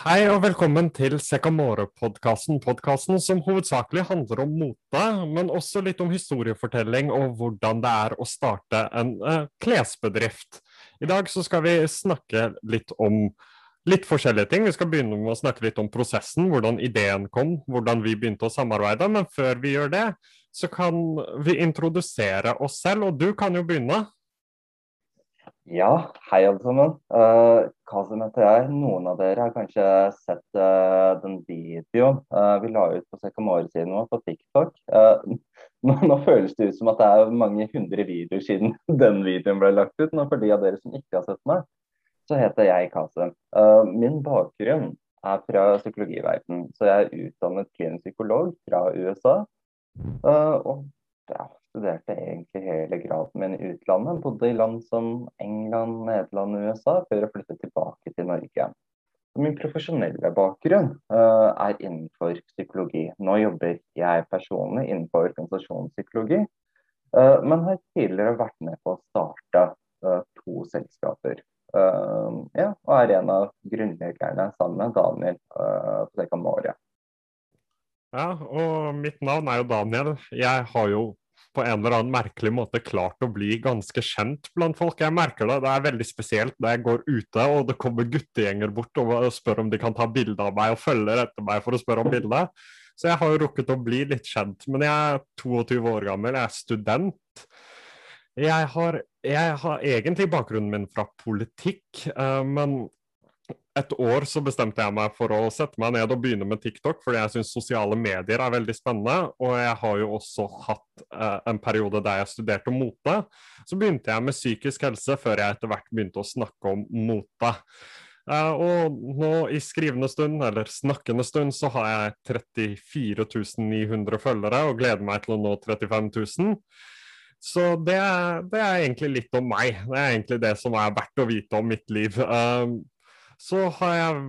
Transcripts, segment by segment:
Hei og velkommen til Sekamore-podkasten. Podkasten som hovedsakelig handler om mote, men også litt om historiefortelling og hvordan det er å starte en uh, klesbedrift. I dag så skal vi snakke litt om litt forskjellige ting. Vi skal begynne med å snakke litt om prosessen, hvordan ideen kom, hvordan vi begynte å samarbeide. Men før vi gjør det, så kan vi introdusere oss selv, og du kan jo begynne. Ja, hei alle sammen. Uh, Kasim heter jeg. Noen av dere har kanskje sett uh, den videoen uh, vi la ut på Sekamore-siden vår på TikTok. Nå, nå, føles det ut som at det er mange hundre videoer siden den videoen ble lagt ut. Men for de av dere som ikke har sett meg, så heter jeg Kasim. min bakgrunn er fra psykologiverdenen. Så jeg er utdannet klinisk psykolog fra USA. og ja, studerte egentlig hele graden min i utlandet. Bodde i land som England, Nederland og USA før jeg flyttet tilbake til Norge. Min profesjonelle bakgrunn uh, er innenfor psykologi. Nå jobber jeg personlig innenfor organisasjonspsykologi, uh, men har tidligere vært med på å starte uh, to selskaper. ja, og er en av grunnleggerne sammen med Daniel uh, på Sekamore. Ja, og mitt navn er jo Daniel. Jeg har jo på en eller annen merkelig måte klart å bli ganske kjent blant folk. Jeg merker det. Det er veldig spesielt når jeg går ute og det kommer guttegjenger bort og spør om de kan ta bilde av meg, og følger etter meg for å spørre om bilde. Så jeg har jo rukket å bli litt kjent. Men jeg er 22 år gammel, jeg er student. Jeg har, jeg har egentlig bakgrunnen min fra politikk, uh, men et år så bestemte jeg meg for å sette meg ned og begynne med TikTok, fordi jeg syns sosiale medier er veldig spennende. Og jeg har jo også hatt eh, en periode der jeg studerte mote. Så begynte jeg med psykisk helse, før jeg etter hvert begynte å snakke om mote. Eh, og nå i skrivende stund, eller snakkende stund, så har jeg 34 900 følgere og gleder meg til å nå 35 000. Så det, det, er egentlig litt om meg. Det er egentlig det som er verdt å vite om mitt liv. Uh, så jeg,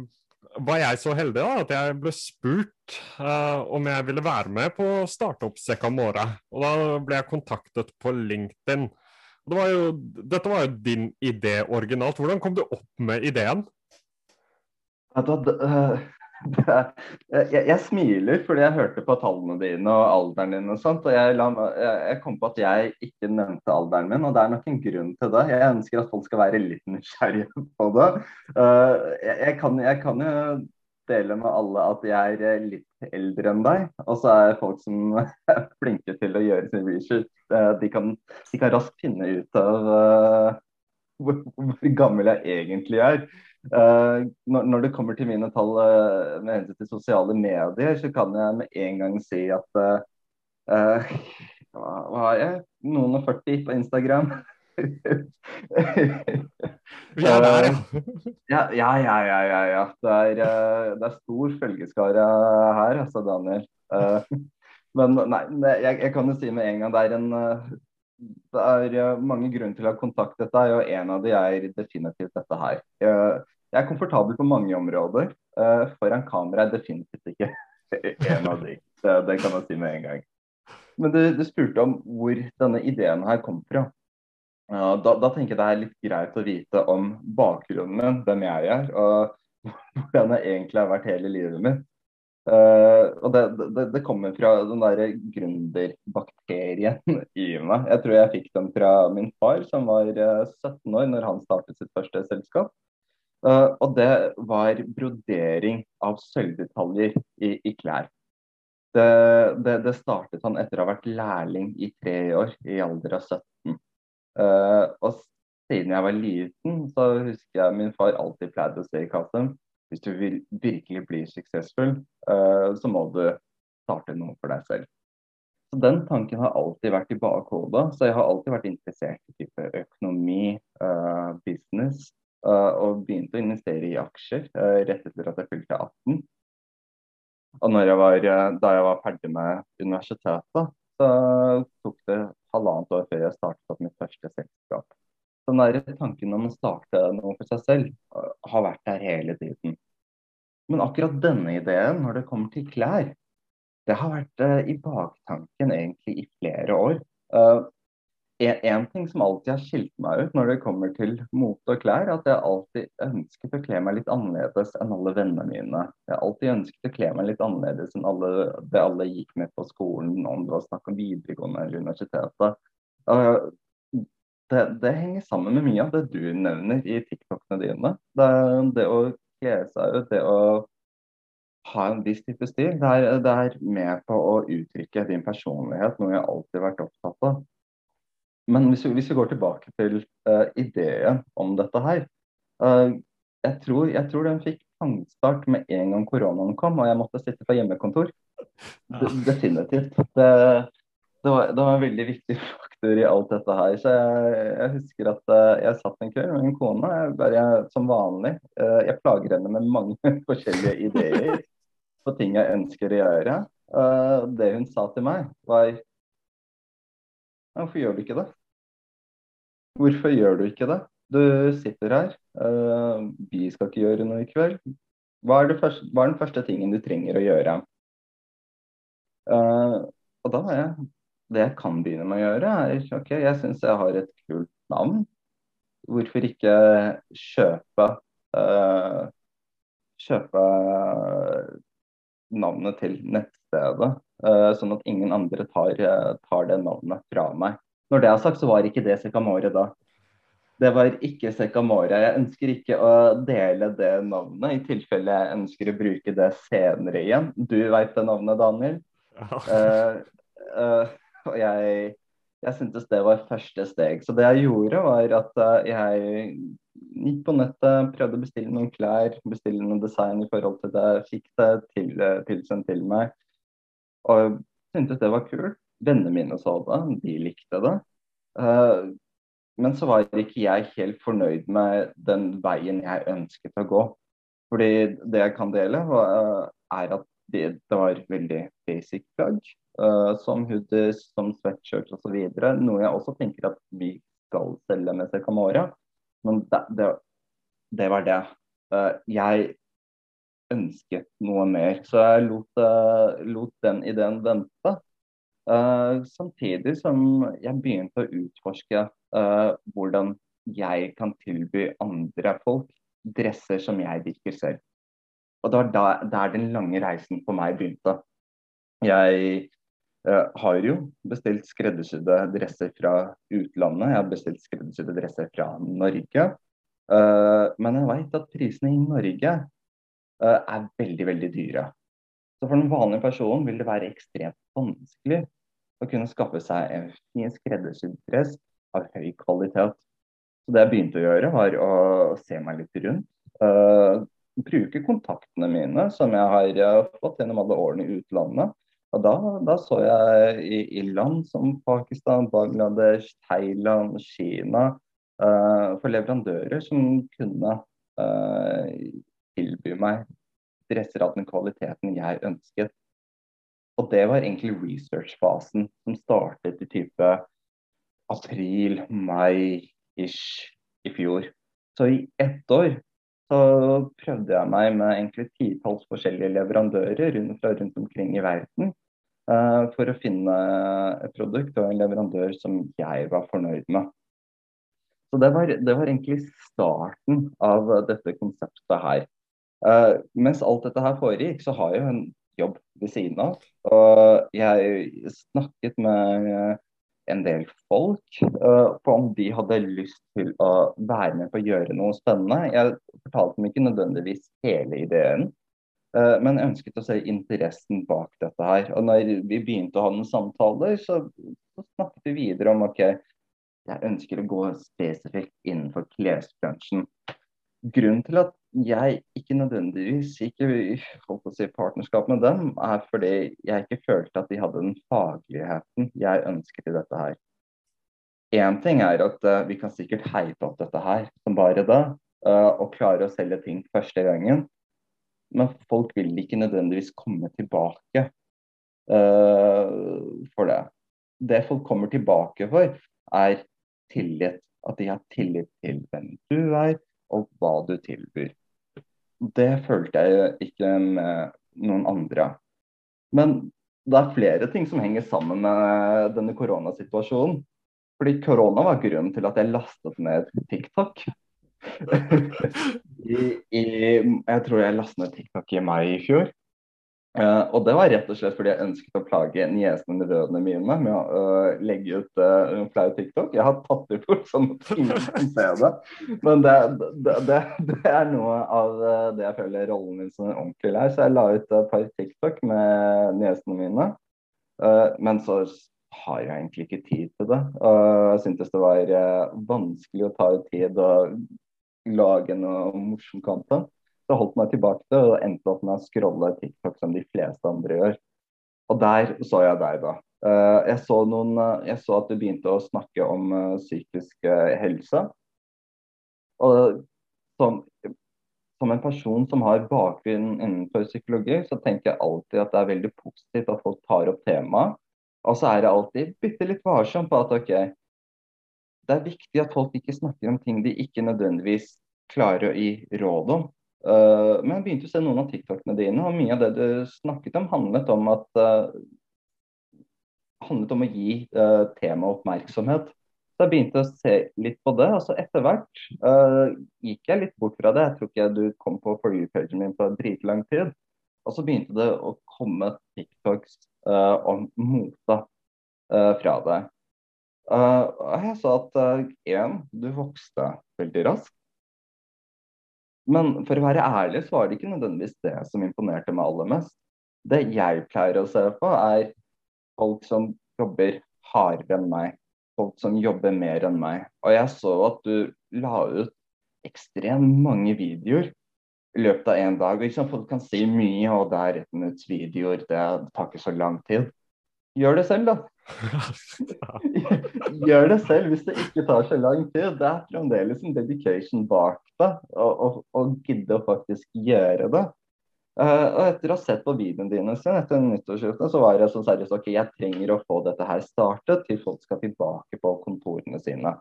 var jeg så heldig da, at jeg ble spurt uh, om jeg ville være med på å starte opp Sekamore. Og da ble jeg kontaktet på LinkedIn. Det var jo, dette var jo din idé originalt. Hvordan kom du opp med ideen? Da, uh, jeg, jeg, smiler fordi jeg hørte på tallene dine og alderen din og sånt. Og jeg, jeg, kom på at jeg ikke nevnte alderen min, og det er nok en grunn til det. Jeg ønsker at folk skal være litt nysgjerrige på det. Uh, jeg, kan, jeg, kan, jo dele med alle at jeg er litt eldre enn deg. Og så er folk som er flinke til å gjøre sin research. Uh, de, kan, de, kan, raskt finne ut av uh, hvor, hvor gammel jeg egentlig er. Uh, når, det kommer til mine tall uh, med hensyn til sosiale medier, så kan jeg med en gang si at uh, hva, har jeg? Noen og 40 på Instagram. Er der, ja. ja, ja, ja, ja, ja. Det, er, det er stor følgeskare her, altså, Daniel. men nei, jeg, jeg, kan jo si med en gang det er en det er mange grunner til å ha kontaktet deg, og en av de er definitivt dette her. Jeg er komfortabel på mange områder. Foran kamera er definitivt ikke en av de. Det, det kan jeg si med en gang. Men du, du spurte om hvor denne ideen her kom fra. Da, da, tenker jeg det er litt greit å vite om bakgrunnen min, hvem jeg er, og hvordan jeg egentlig har vært hele livet mitt. Uh, og det, det, det, kommer fra den der gründerbakterien i meg. Jeg tror jeg fikk den fra min far, som var uh, 17 år når han startet sitt første selskap. Uh, og det var brodering av sølvdetaljer i, i klær. Det, det, startet han etter å ha vært lærling i tre år, i alder av 17. og siden jeg var liten, så husker jeg min far alltid pleide å si kassen hvis du vil virkelig bli suksessfull, uh, så må du starte noe for deg selv. Så Den tanken har alltid vært i bakhodet. Så jeg har alltid vært interessert i type økonomi, uh, business, uh, og begynte å investere i aksjer rett etter at jeg fylte 18. Og jeg var, da jeg var ferdig med universitetet, så tok det halvannet år før jeg startet opp mitt første selskap. Den der tanken om å starte noe for seg selv har vært der hele tiden. Men akkurat denne ideen, når det kommer til klær, det har vært uh, i baktanken egentlig i flere år. Uh, en, ting som alltid har skilt meg ut når det kommer til mote og klær, er at jeg alltid ønsket å kle meg litt annerledes enn alle vennene mine. Jeg har alltid ønsket å kle meg litt annerledes enn alle, det alle gikk med på skolen, om det var snakk om videregående eller universitetet. Det, det, henger sammen med mye av det du nevner i TikTokene dine. Det, det å kle seg ut, det å ha en viss type stil, det er, det er med på å uttrykke din personlighet, noe jeg alltid har vært opptatt av. Men hvis vi, hvis vi, går tilbake til uh, ideen om dette her uh, jeg, tror, jeg, tror, den fikk pangstart med en gang koronaen kom og jeg måtte sitte på hjemmekontor. Ja. Definitivt. Det, det, var, det, var, en veldig viktig faktor i alt dette her. Så jeg, jeg husker at uh, jeg satt en kveld med min kone, bare som vanlig. jeg plager henne med mange forskjellige ideer på ting jeg ønsker å gjøre. det hun sa til meg, var Hvorfor gjør du ikke det? Hvorfor gjør du ikke det? Du sitter her. Vi skal ikke gjøre noe i kveld. Hva er, første, hva er, den første tingen du trenger å gjøre? Og da var jeg Det jeg kan begynne med å gjøre, er OK, jeg syns jeg har et kult navn. Hvorfor ikke kjøpe uh, Kjøpe navnet til nettstedet, sånn at ingen andre tar, tar det navnet fra meg. Når det er sagt, så var ikke det Sekamore da. Det var ikke Sekamore. Jeg ønsker ikke å dele det navnet, i tilfelle jeg ønsker å bruke det senere igjen. Du veit det navnet, Daniel. Ja. Uh, uh, og jeg, jeg syntes det var første steg. Så det jeg gjorde, var at uh, jeg gikk på nettet, prøvde å bestille noen klær, bestille noen design i forhold til det. Fikk det til, tilsendt til meg. Og syntes det var kult. Vennene mine så det, de likte det. Uh, men så var ikke jeg helt fornøyd med den veien jeg ønsket å gå. Fordi det jeg kan dele, er at det, det, var veldig basic plagg. Uh, som hoodies, som sweatshirts osv. Noe jeg også tenker at vi skal selge med Secamora. Men det, det, det var det. Uh, jeg ønsket noe mer. Så jeg lot, lot den ideen vente. Uh, samtidig som jeg begynte å utforske uh, hvordan jeg kan tilby andre folk dresser som jeg virker selv. Og det var da, der den lange reisen for meg begynte. Jeg uh, har jo bestilt skreddersydde dresser fra utlandet. Jeg har bestilt skreddersydde dresser fra Norge. men jeg veit at prisene i Norge er veldig, veldig dyre. Så for den vanlige personen vil det være ekstremt vanskelig å kunne skaffe seg en fin skreddersydd dress av høy kvalitet. Så det jeg begynte å gjøre, var å se meg litt rundt. Uh, bruke kontaktene mine som jeg har fått gjennom alle årene i utlandet. Og da, da så jeg i, i, land som Pakistan, Bangladesh, Thailand, Kina uh, for leverandører som kunne tilby meg dresser av den kvaliteten jeg ønsket. Og det var egentlig research-fasen som startet i type april, mai-ish i fjor. Så i ett år så prøvde jeg meg med egentlig titalls forskjellige leverandører rundt, rundt omkring i verden uh, for å finne et produkt og en leverandør som jeg var fornøyd med. Så det var, det var egentlig starten av dette konseptet her. Uh, mens alt dette her foregikk, så har jeg jo en jobb ved siden av. Og jeg snakket med en del folk uh, på om de hadde lyst til å være med på å gjøre noe spennende. Jeg fortalte dem ikke nødvendigvis hele ideen, men jeg ønsket å se interessen bak dette her. Og når vi begynte å ha noen samtaler, så, så snakket vi videre om ok, jeg ønsker å gå spesifikt innenfor klesbransjen. Grunnen til at jeg ikke nødvendigvis holdt å si partnerskap med dem, er fordi jeg ikke følte at de hadde den fagligheten jeg ønsket i dette her. Én ting er at uh, vi kan sikkert heipe opp dette her som bare det, uh, og klare å selge ting første gangen, men folk vil ikke nødvendigvis komme tilbake uh, for det. Det folk kommer tilbake for, er tillit. At de har tillit til hvem du er, og hva du tilbyr. Det følte jeg ikke med noen andre. Men det er flere ting som henger sammen med denne koronasituasjonen. Fordi korona var grunnen til at jeg lastet ned TikTok. I, i, jeg tror jeg lastet ned TikTok i mai i fjor. Uh, og det var rett og slett fordi jeg ønsket å plage niesene og nevøene mine med å uh, legge ut uh, en flau TikTok. Jeg har tatt det bort sånn at ingen kan se det. Men det, det, det, det, er noe av det jeg føler rollen min som en ordentlig lær. Så jeg la ut et par TikTok med niesene mine. men så har jeg egentlig ikke tid til det. jeg syntes det var vanskelig å ta ut tid og lage noe morsomt content. Så holdt meg tilbake til og endte opp med å scrolle TikTok som de fleste andre gjør. Og der så jeg deg, da. Uh, jeg, så noen, uh, jeg, så at du begynte å snakke om uh, psykisk helse. Og som, som, en person som har bakgrunn innenfor psykologi, så tenker jeg alltid at det er veldig positivt at folk tar opp temaet. Og så er det alltid bitte litt varsom på at OK, det er viktig at folk ikke snakker om ting de ikke nødvendigvis klarer å gi råd om. Uh, men jeg begynte å se noen av TikTokene dine, og mye av det du snakket om, handlet om at uh, handlet om å gi uh, temaet oppmerksomhet. Så jeg begynte å se litt på det. og så Etter hvert uh, gikk jeg litt bort fra det. Jeg tror ikke du kom på for you-pagen min på dritlang tid. Og så begynte det å komme TikToks om mote fra deg. og jeg sa at én, du vokste veldig raskt. Men for å være ærlig så var det ikke nødvendigvis det som imponerte meg aller mest. Det jeg pleier å se på, er folk som jobber hardere enn meg. Folk som jobber mer enn meg. Og jeg så at du la ut ekstremt mange videoer i løpet av én dag. Liksom, folk kan si mye, og det er ett minutts videoer, det tar ikke så lang tid. Gjør det selv, da. Gjør det selv hvis det ikke tar så lang tid. Det er fremdeles en dedication bak det, å gidde å faktisk gjøre det. Uh, og etter å ha sett på videoene dine sin etter nyttårsskiftet, så var jeg så seriøst ok, jeg trenger å få dette her startet til folk skal tilbake på kontorene sine.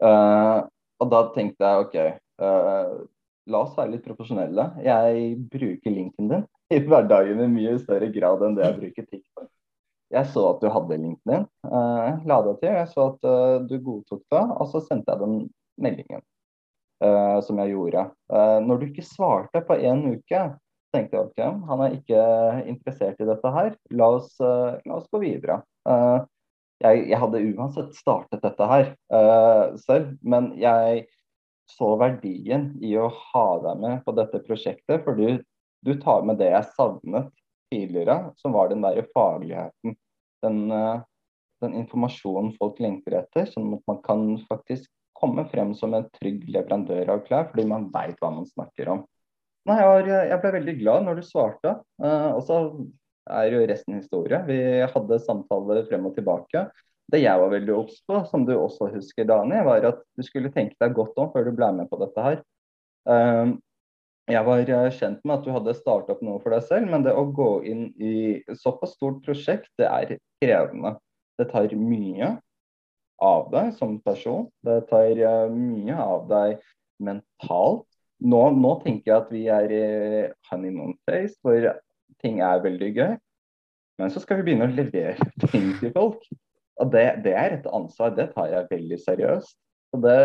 Uh, og da tenkte jeg OK, uh, la oss være litt profesjonelle. Jeg bruker linken din i hverdagen i mye større grad enn det jeg bruker TikTok. Jeg så at du hadde linken din, uh, la det til. Jeg så at uh, du godtok det, og så sendte jeg den meldingen uh, som jeg gjorde. Når du ikke svarte på én uke, tenkte jeg ok, han er ikke interessert i dette her. La oss, la oss gå videre. Jeg, jeg, hadde uansett startet dette her selv, men jeg så verdien i å ha deg med på dette prosjektet, for du tar med det jeg savnet tidligere, som var den der fagligheten. Den, eh, den informasjonen folk lengter etter, sånn at man kan faktisk komme frem som en trygg leverandør av klær, fordi man veit hva man snakker om. Nei, jeg, ble veldig glad når du svarte. Uh, og så er jo resten historie. Vi hadde samtaler frem og tilbake. Det jeg var veldig obs på, som du også husker, Dani, var at du skulle tenke deg godt om før du ble med på dette her. Uh, jeg var eh, kjent med at du hadde starta opp noe for deg selv, men det å gå inn i såpass stort prosjekt, det er krevende. Det tar mye av deg som person. Det tar eh, mye av deg mentalt. Nå, nå tenker jeg at vi er i honeymoon phase, hvor ting er veldig gøy. Men så skal vi begynne å levere ting til folk. Og det, det er et ansvar. Det tar jeg veldig seriøst. Så det,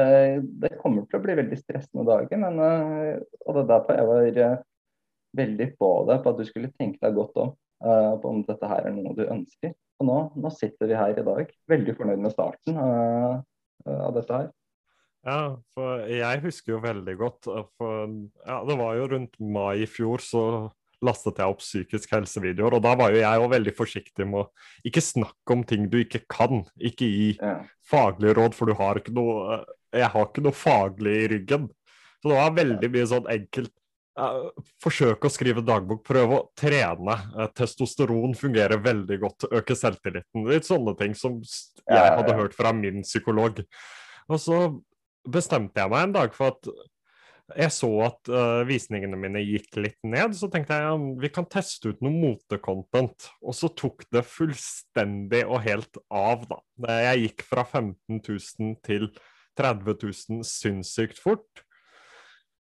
det, kommer til å bli veldig stressende dager. Men, eh, og det er derfor jeg var eh, veldig på det, på at du skulle tenke deg godt om uh, på om dette her er noe du ønsker. Og nå, nå, sitter vi her i dag, veldig fornøyd med starten uh, av dette her. Ja, for jeg husker jo veldig godt for ja, Det var jo rundt mai i fjor, så lastet jeg opp psykisk helsevideoer. Og da var jo jeg òg veldig forsiktig med å ikke snakke om ting du ikke kan. Ikke gi ja. faglige råd, for du har ikke noe Jeg har ikke noe faglig i ryggen. Så det var veldig mye sånn enkelt Forsøk å skrive dagbok, prøve å trene. Uh, testosteron fungerer veldig godt, øke selvtilliten. Litt sånne ting som jeg hadde hørt fra min psykolog. Og så bestemte jeg meg en dag for at jeg så at uh, visningene mine gikk litt ned, så tenkte jeg ja, vi kan teste ut noe motecontent. Og så tok det fullstendig og helt av, da. Jeg gikk fra 15 000 til 30 000 sinnssykt fort.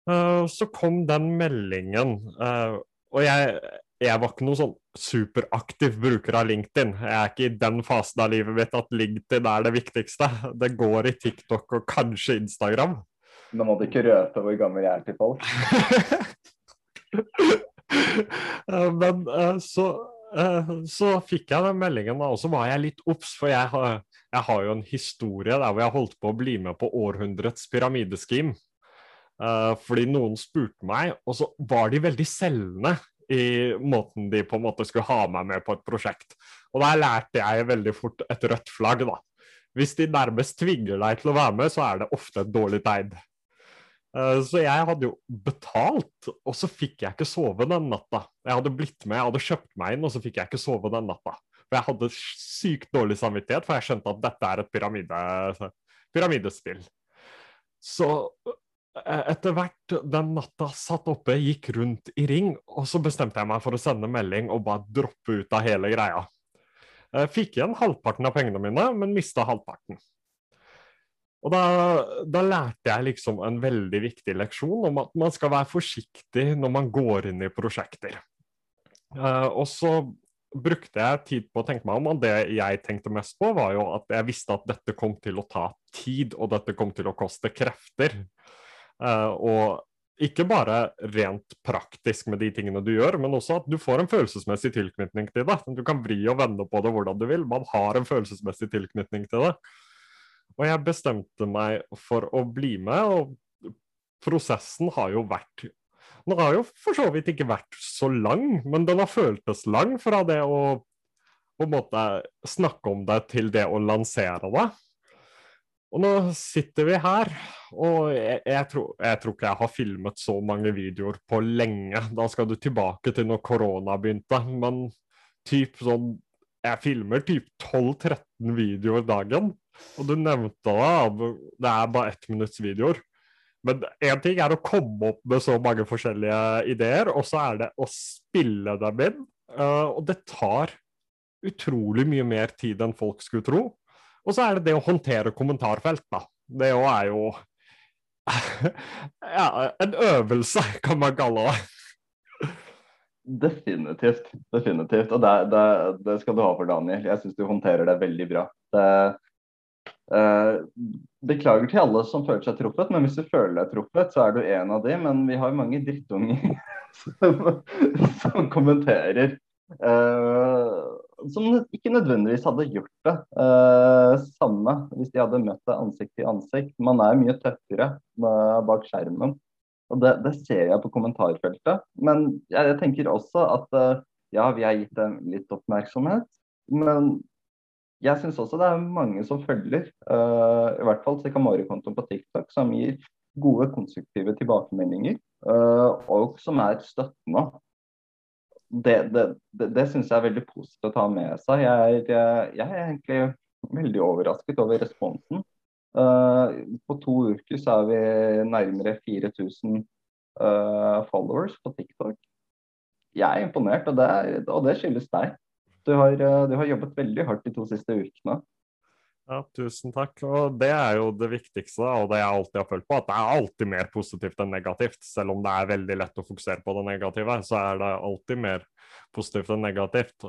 Uh, så kom den meldingen, uh, og jeg, jeg var ikke noen sånn superaktiv bruker av LinkedIn. Jeg er ikke i den fasen av livet mitt at LinkedIn er det viktigste. Det går i TikTok og kanskje Instagram. Nå må du ikke røpe hvor gammel jeg er til folk. Men eh, så, eh, så fikk jeg den meldingen, og så var jeg litt obs, for jeg har, jeg har, jo en historie der hvor jeg holdt på å bli med på århundrets pyramideskim. Fordi noen spurte meg, og så var de veldig selgende i måten de på en måte skulle ha meg med på et prosjekt. Og der lærte jeg veldig fort et rødt flagg, da. Hvis de nærmest tvinger deg til å være med, så er det ofte et dårlig tegn. Uh, så jeg hadde jo betalt, og så fikk jeg ikke sove den natta. Jeg hadde blitt med, jeg hadde kjøpt meg inn, og så fikk jeg ikke sove den natta. For jeg hadde sykt dårlig samvittighet, for jeg skjønte at dette er et pyramide, pyramidespill. Så Eh, etter hvert den natta satt oppe, gikk rundt i ring, og så bestemte jeg meg for å sende melding og bare droppe ut av hele greia. Jeg fikk igjen halvparten av pengene mine, men mista halvparten. Og da, da, lærte jeg liksom en veldig viktig leksjon om at man skal være forsiktig når man går inn i prosjekter. Uh, og så brukte jeg tid på å tenke meg om, og det jeg tenkte mest på, var jo at jeg visste at dette kom til å ta tid, og dette kom til å koste krefter. Uh, og ikke bare rent praktisk med de tingene du gjør, men også at du får en følelsesmessig tilknytning til det. Du kan vri og vende på det hvordan du vil. Man har en følelsesmessig tilknytning til det. Og jeg bestemte meg for å bli med, og prosessen har jo vært Den har jo for så vidt ikke vært så lang, men den har føltes lang fra det å på en måte snakke om det til det å lansere det. Og nå sitter vi her, og jeg, jeg, tror, jeg, tror, ikke jeg har filmet så mange videoer på lenge. Da skal du tilbake til når korona begynte. Men typ sånn Jeg filmer typ 12-13 videoer dagen. Og du nevnte det, det er bare ett minutts videoer. Men én ting er å komme opp med så mange forskjellige ideer, og så er det å spille dem inn. Uh, og det tar utrolig mye mer tid enn folk skulle tro. Og så er det det å håndtere kommentarfelt, da. Det òg er jo ja, en øvelse, kan man kalle det. Definitivt. definitivt. Og det, det, det, skal du ha for Daniel. Jeg syns du håndterer det veldig bra. Det, beklager til alle som føler seg truffet, men hvis du føler deg truffet, så er du en av de. Men vi har mange drittunger som, som kommenterer. Uh, som ikke nødvendigvis hadde gjort det uh, samme hvis de hadde møtt det ansikt til ansikt. Man er mye tøffere bak skjermen. Og det, det, ser jeg på kommentarfeltet. Men jeg, jeg tenker også at uh, ja, vi har gitt dem litt oppmerksomhet. Men jeg syns også det er mange som følger, i hvert fall Sekamari-kontoen på TikTok, som gir gode, konstruktive tilbakemeldinger. og som er støttende det, det, det, det syns jeg er veldig positivt å ta med seg. Jeg er, eh, jeg er egentlig veldig overrasket over responsen. Uh, på to uker så er vi nærmere 4000 uh, eh, followers på TikTok. Jeg er imponert, og det, og skyldes deg. Du har, du har, jobbet veldig hardt de to siste ukene. Ja, tusen takk. Og det er jo det viktigste, og det jeg alltid har følt på, at det er alltid mer positivt enn negativt. Selv om det er veldig lett å fokusere på det negative, så er det alltid mer positivt enn negativt.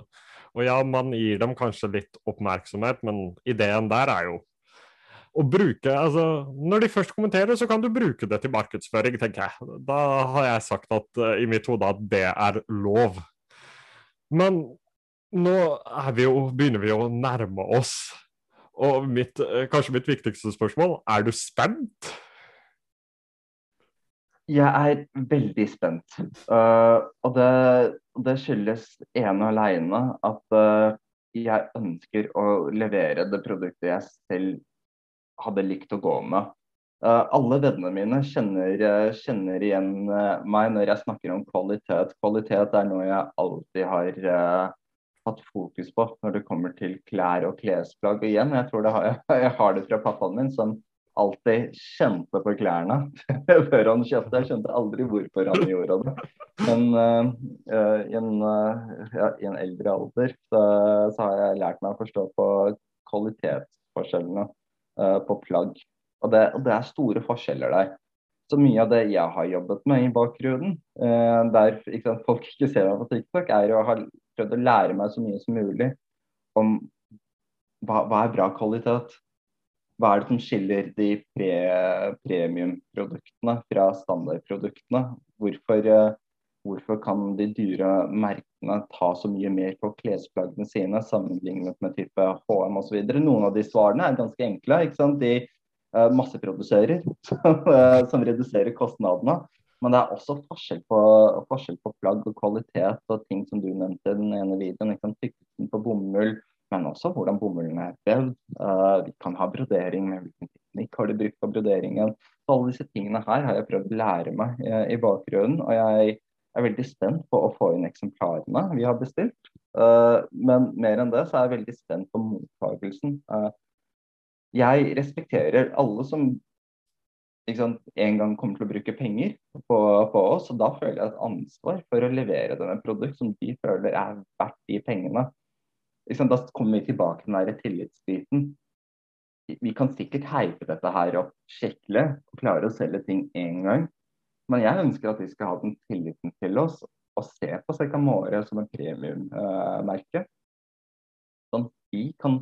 Og ja, man gir dem kanskje litt oppmerksomhet, men ideen der er jo å bruke Altså, når de først kommenterer, så kan du bruke det til markedsføring, tenker jeg. Da har jeg sagt at uh, i mitt hode at det er lov. Men nå vi jo, begynner vi å nærme oss og mitt, eh, kanskje mitt viktigste spørsmål, er du spent? Jeg er veldig spent. Uh, og det, det, skyldes ene og alene at uh, jeg ønsker å levere det produktet jeg selv hadde likt å gå med. Uh, alle vennene mine kjenner, kjenner igjen meg når jeg snakker om kvalitet. Kvalitet er noe jeg alltid har hatt fokus på når det kommer til klær og klesplagg. Og igjen, jeg tror har, jeg har det fra pappaen min, som alltid kjente på klærne før han kjøpte. Jeg skjønte aldri hvorfor han gjorde det. Men uh, i, en, uh, ja, i, en, eldre alder så, så, har jeg lært meg å forstå på kvalitetsforskjellene uh, på plagg. Og det, og det, er store forskjeller der. Så mye av det jeg har jobbet med i bakgrunnen, eh, der sant, folk ikke ser meg på TikTok, er å ha prøvd å lære meg så mye som mulig om hva, hva er bra kvalitet. Hva er det som skiller de pre, premiumproduktene fra standardproduktene? Hvorfor, uh, hvorfor kan de dyre merkene ta så mye mer på klesplaggene sine sammenlignet med type HM osv.? Noen av de svarene er ganske enkle. ikke sant? De Eh, masseproduserer, som, eh, som reduserer kostnadene. Men det er også forskjell på, forskjell på, plagg og kvalitet og ting som du nevnte i den ene videoen. Liksom, tykkelsen på bomull, men også hvordan bomullen er vevd. Uh, vi kan ha brodering, men hvilken teknikk har du brukt på broderingen. Så alle disse tingene her har jeg prøvd å lære meg uh, i bakgrunnen. Og jeg er veldig spent på å få inn eksemplarene vi har bestilt. Uh, men mer enn det så er jeg veldig spent på mottakelsen. Jeg respekterer alle som sant, en gang kommer til å bruke penger på, på, oss, og da føler jeg et ansvar for å levere dem et produkt som de føler er verdt de pengene. Sant, da kommer vi tilbake til den der tillitsbiten. Vi kan sikkert heipe dette her opp skikkelig og klare å selge ting én gang, men jeg ønsker at de skal ha den tilliten til oss og se på Secamore som et premiummerke. Uh, sånn vi kan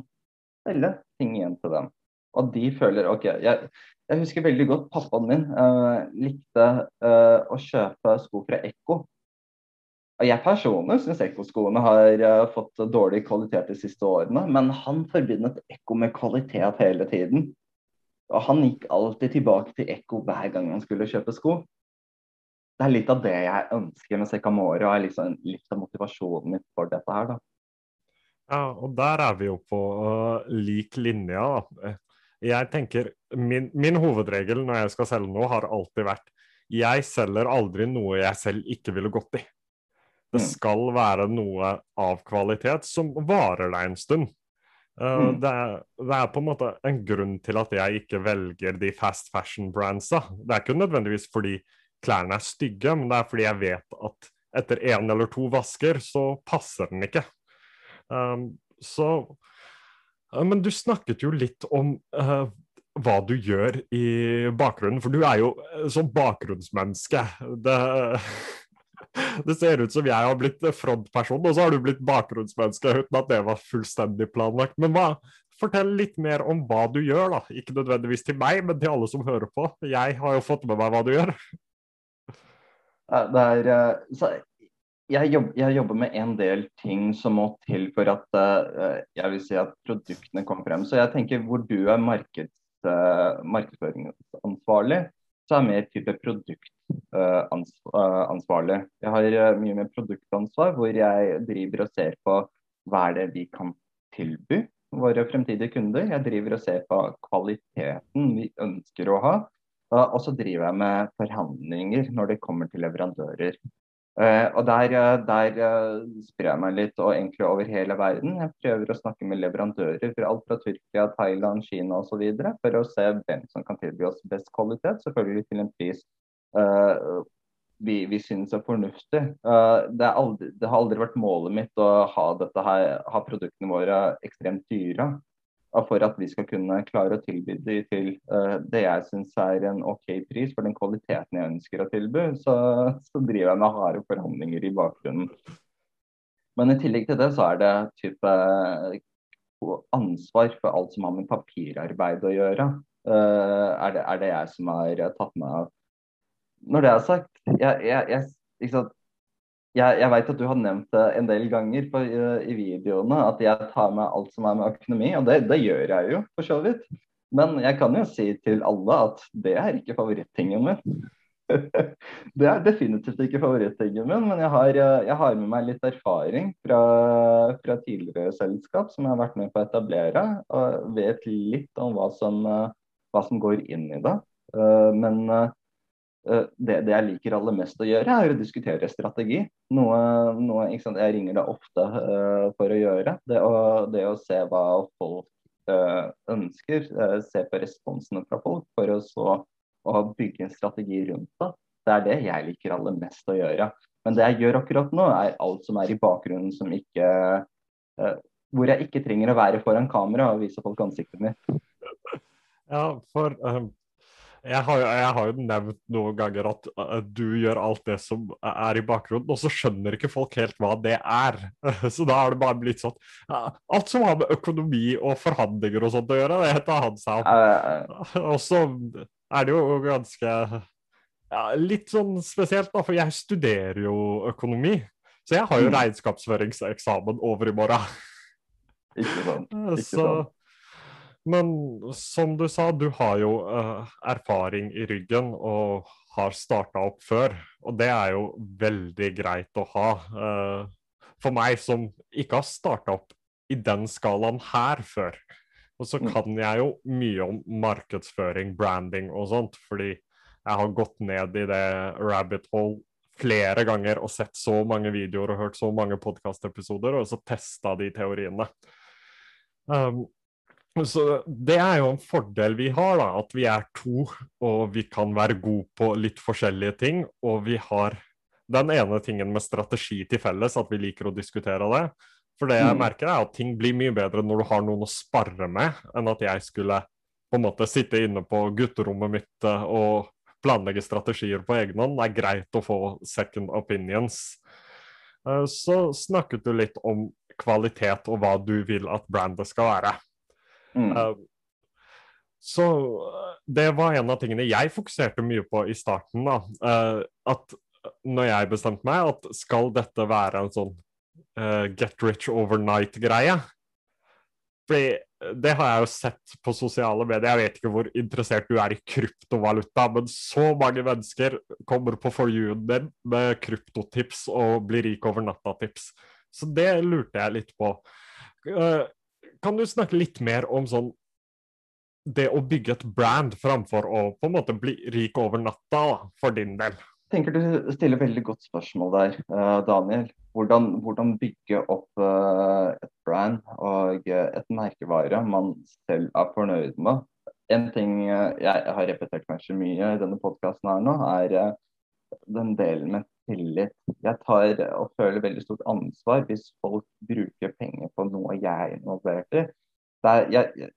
selge ting igjen til dem. Og de føler OK. Jeg, jeg husker veldig godt pappaen min uh, likte uh, å kjøpe sko fra Ekko. Og jeg personlig syns Ekko-skoene har uh, fått dårlig kvalitet de siste årene, men han forbindet Ekko med kvalitet hele tiden. Og han gikk alltid tilbake til Ekko hver gang han skulle kjøpe sko. Det er litt av det jeg ønsker med Secamore, og er liksom litt av motivasjonen min for dette her, da. Ja, og der er vi jo på uh, lik linje. da. Jeg tenker, min, min, hovedregel når jeg skal selge noe, har alltid vært jeg selger aldri noe jeg selv ikke ville gått i. Det mm. skal være noe av kvalitet som varer deg en stund. Uh, mm. det, er, det, er, på en måte en grunn til at jeg ikke velger de fast fashion-brandsa. Det er ikke nødvendigvis fordi klærne er stygge, men det er fordi jeg vet at etter én eller to vasker så passer den ikke. Um, så men du snakket jo litt om uh, hva du gjør i bakgrunnen, for du er jo sånn bakgrunnsmenneske. Det, det, ser ut som jeg har blitt frontperson, og så har du blitt bakgrunnsmenneske uten at det var fullstendig planlagt. Men hva, fortell litt mer om hva du gjør, da. Ikke nødvendigvis til meg, men til alle som hører på. Jeg har jo fått med meg hva du gjør. Det er, eh, jeg, jobber, jeg, jobber, med en del ting som må til for at uh, jeg vil si at produktene kommer frem. Så jeg tenker hvor du er markeds, uh, markedsføringsansvarlig, så er mer type produktansvarlig. Uh, jeg har mye mer produktansvar, hvor jeg driver og ser på hva er det vi kan tilby våre fremtidige kunder. Jeg driver og ser på kvaliteten vi ønsker å ha. Og så driver jeg med forhandlinger når det kommer til leverandører. Uh, og Der, eh, der uh, sprer jeg meg litt, og egentlig over hele verden. Jeg prøver å snakke med leverandører fra alt fra Tyrkia, Thailand, Kina osv. for å se hvem som kan tilby oss best kvalitet, selvfølgelig til en pris vi, vi synes er fornuftig. Det, er aldri, det, har aldri vært målet mitt å ha, her, ha produktene våre ekstremt dyre for at vi skal kunne klare å tilby de til uh, det jeg syns er en OK pris for den kvaliteten jeg ønsker å tilby, så, så driver jeg med harde forhandlinger i bakgrunnen. Men i tillegg til det så er det type ansvar for alt som har med papirarbeid å gjøre. Uh, er, det, er, det, jeg som har tatt meg av. Når det er sagt, jeg, jeg, jeg, jeg, jeg vet at du har nevnt det en del ganger på, i videoene, at jeg tar med alt som er med økonomi. Og det, det, gjør jeg jo, for så vidt. Men jeg kan jo si til alle at det er ikke favorittingen min. det er definitivt ikke favorittingen min, men jeg har, jeg har, med meg litt erfaring fra, fra, tidligere selskap som jeg har vært med på å etablere, og vet litt om hva som, hva som går inn i det. Men Eh, det, det, jeg liker aller mest å gjøre, er å diskutere strategi. Noe, noe jeg ringer deg ofte uh, for å gjøre. Det å, det å, se hva folk uh, ønsker, uh, se på responsene fra folk, for å så å bygge en strategi rundt det. Det er det jeg liker aller mest å gjøre. Men det jeg gjør akkurat nå, er alt som er i bakgrunnen som ikke Hvor jeg ikke trenger å være foran kamera og vise folk ansiktet mitt. Ja, for um Jeg har, jeg har, jo nevnt noen ganger at uh, du gjør alt det som er i bakgrunnen, og så skjønner ikke folk helt hva det er. Så da har det bare blitt sånn uh, Alt som har med økonomi og forhandlinger og sånt å gjøre, det tar han seg av. Og så er det jo ganske ja, Litt sånn spesielt, da, for jeg studerer jo økonomi. Så jeg har jo mm. regnskapsføringseksamen over i morgen. Ikke sant. Ikke så, sant. Men som du sa, du har jo uh, erfaring i ryggen og har starta opp før. Og det er jo veldig greit å ha. Uh, for meg som ikke har starta opp i den skalaen her før. Og så mm. kan jeg jo mye om markedsføring, branding og sånt, fordi jeg har gått ned i det rabbit hole flere ganger og sett så mange videoer og hørt så mange podkastepisoder, og så testa de teoriene. Um, så Det er jo en fordel vi har, da, at vi er to og vi kan være gode på litt forskjellige ting. Og vi har den ene tingen med strategi til felles, at vi liker å diskutere det. For det jeg mm. merker er at ting blir mye bedre når du har noen å sparre med, enn at jeg skulle på en måte sitte inne på gutterommet mitt eh, og planlegge strategier på egen hånd. Det er greit å få second opinions. Eh, så snakket du litt om kvalitet og hva du vil at brandet skal være. Mm. Uh, så det var en av tingene jeg fokuserte mye på i starten. da, uh, At når jeg bestemte meg at skal dette være en sånn uh, get rich overnight-greie fordi det har jeg jo sett på sosiale medier. Jeg vet ikke hvor interessert du er i kryptovaluta, men så mange mennesker kommer på for you-en din med kryptotips og blir rik over natta-tips. Så det lurte jeg litt på. Uh, kan du snakke litt mer om sånn det å bygge et brand framfor å på en måte bli rik over natta, for din del? Jeg tenker Du stiller veldig godt spørsmål der, uh, Daniel. Hvordan, hvordan, bygge opp uh, et brand og et merkevare man selv er fornøyd med. En ting jeg har repetert kanskje mye i denne podkasten her nå, er den delen med tillit. Jeg tar og føler veldig stort ansvar hvis folk bruker penger på noe jeg er involvert i. Jeg,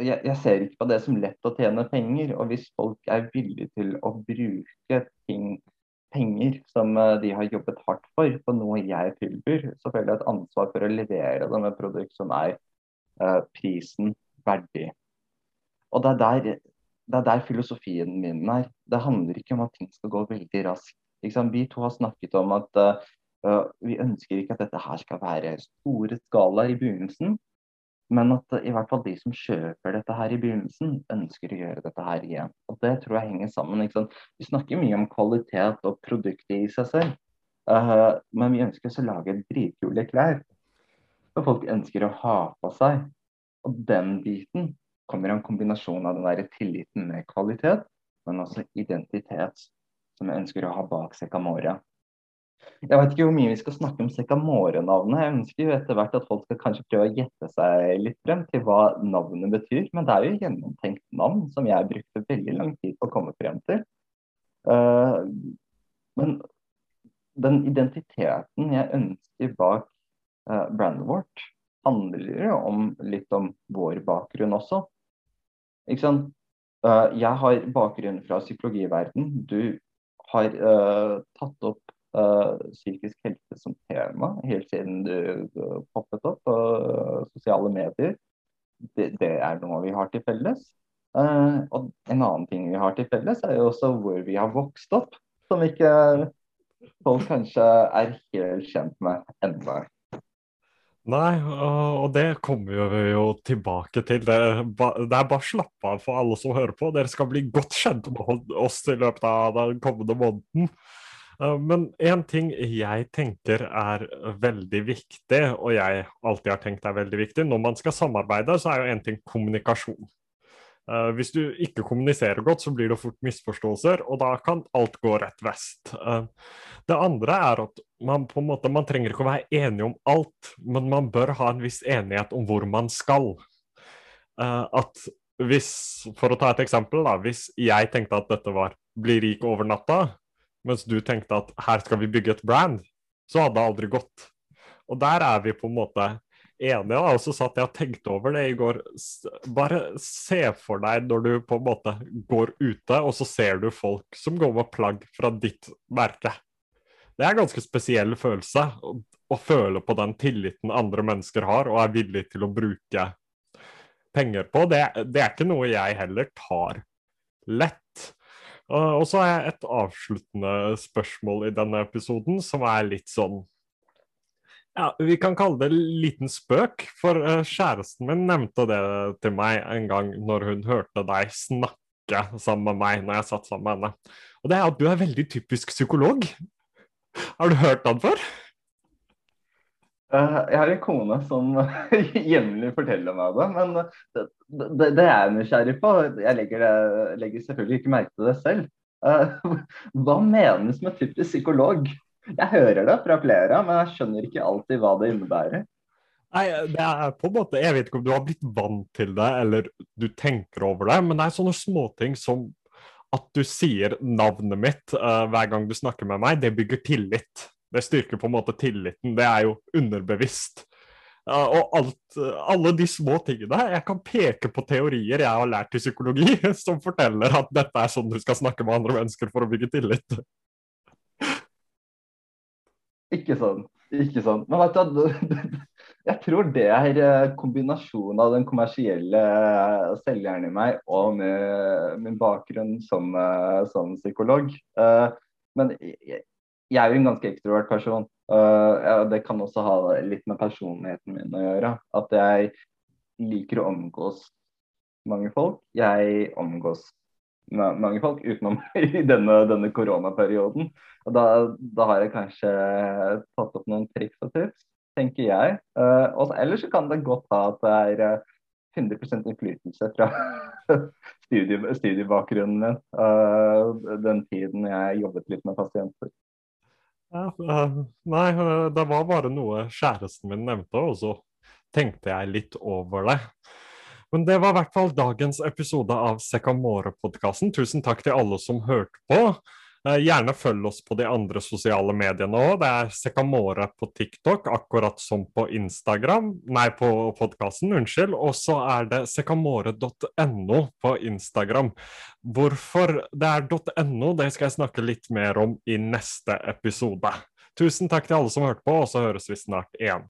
jeg, jeg, ser ikke på det som lett å tjene penger. Og hvis folk er villige til å bruke ting, penger som eh, de har jobbet hardt for, på noe jeg tilbyr, så føler jeg et ansvar for å levere dem et produkt som er uh, prisen verdig. Og det er, der, det er der filosofien min er. Det handler ikke om at ting skal gå veldig raskt. Liksom, vi to har snakket om at uh, vi ønsker ikke at dette her skal være store skalaer i begynnelsen. Men at uh, i hvert fall de som kjøper dette her i begynnelsen, ønsker å gjøre dette her igjen. Og Det tror jeg henger sammen. Vi snakker mye om kvalitet og produktet i seg selv. Uh, men vi ønsker å lage dritkule klær. Og folk ønsker å ha på seg. Og den biten kommer en kombinasjon av den der tilliten med kvalitet, men også identitet som jeg ønsker å ha bak Secamore. Jeg vet ikke hvor mye vi skal snakke om Secamore-navnet. Jeg ønsker jo etter hvert at folk skal kanskje prøve å gjette seg litt frem til hva navnet betyr. Men det er jo gjennomtenkt navn som jeg brukte veldig lang tid på å komme frem til. Uh, men den identiteten jeg ønsker bak uh, brandet vårt, handler jo om litt om vår bakgrunn også. Ikke sant? Uh, jeg har bakgrunn fra psykologiverden. Du har uh, tatt opp uh, psykisk helse som tema helt siden du, du poppet opp på sosiale medier. Det, det, er noe vi har til felles. og en annen ting vi har til felles, er jo også hvor vi har vokst opp. Som ikke folk kanskje er helt kjent med ennå. Nei, og det kommer vi jo tilbake til. Det, er bare slapp av for alle som hører på. Dere skal bli godt kjent med oss i løpet av den kommende måneden. Eh, men en ting jeg tenker er veldig viktig, og jeg alltid har tenkt er veldig viktig, når man skal samarbeide, så er jo en ting kommunikasjon. Uh, hvis du ikke kommuniserer godt, så blir det fort misforståelser, og da kan alt gå rett vest. Uh, det andre er at man på en måte, man trenger ikke å være enig om alt, men man bør ha en viss enighet om hvor man skal. Uh, at hvis, For å ta et eksempel, da, hvis jeg tenkte at dette var bli rik over natta, mens du tenkte at her skal vi bygge et brand, så hadde det aldri gått. Og der er vi på en måte enig, Jeg også satt jeg og tenkte over det i går. Bare se for deg når du på en måte går ute, og så ser du folk som går med plagg fra ditt merke. Det er en ganske spesiell følelse å, å føle på den tilliten andre mennesker har, og er villig til å bruke penger på. Det, det er ikke noe jeg heller tar lett. Og så har jeg et avsluttende spørsmål i denne episoden, som er litt sånn ja, Vi kan kalle det liten spøk, for uh, kjæresten min nevnte det til meg en gang når hun hørte deg snakke sammen med meg når jeg satt sammen med henne. Og det er at du er veldig typisk psykolog. Har du hørt den før? Uh, jeg har en kone som jevnlig forteller meg det, men det, det, det, er jeg nysgjerrig på. Jeg legger, det, legger, selvfølgelig ikke merke til det selv. Hva menes med typisk psykolog? Jeg hører det fra flere, men jeg skjønner ikke alltid hva det innebærer. Nei, det er på en måte, Jeg vet ikke om du har blitt vant til det, eller du tenker over det, men det er sånne småting som at du sier navnet mitt uh, hver gang du snakker med meg, det bygger tillit. Det styrker på en måte tilliten. Det er jo underbevisst. Uh, og alt, uh, alle de små tingene Jeg kan peke på teorier jeg har lært i psykologi som forteller at dette er sånn du skal snakke med andre mennesker for å bygge tillit. Ikke sånn. Ikke sånn. Men vet du, jeg tror det er eh, kombinasjonen av den kommersielle eh, selgeren i meg og min bakgrunn som, eh, som psykolog. Men jeg, er jo en ganske ekstrovert person. Det kan også ha litt med personligheten min å gjøre. At jeg liker å omgås mange folk. Jeg omgås mange folk, utenom i denne, denne koronaperioden. Og da, da, har jeg kanskje tatt opp noen triks og tips, tenker jeg. Uh, og ellers kan det godt ha at det er 100 eh, innflytelse fra studie, studiebakgrunnen min. Uh, den tiden jeg jobbet litt med pasienter. Ja, uh, nei, det var bare noe kjæresten min nevnte, og så tenkte jeg litt over det. Men det var i hvert fall dagens episode av Sekamore-podkasten. Tusen takk til alle som hørte på. Eh, gjerne følg oss på de andre sosiale mediene òg. Det er Sekamore på TikTok, akkurat som på Instagram. Nei, på podkasten, unnskyld. Og så er det sekamore.no på Instagram. Hvorfor det er .no, det skal jeg snakke litt mer om i neste episode. Tusen takk til alle som hørte på, og så høres vi snart igjen.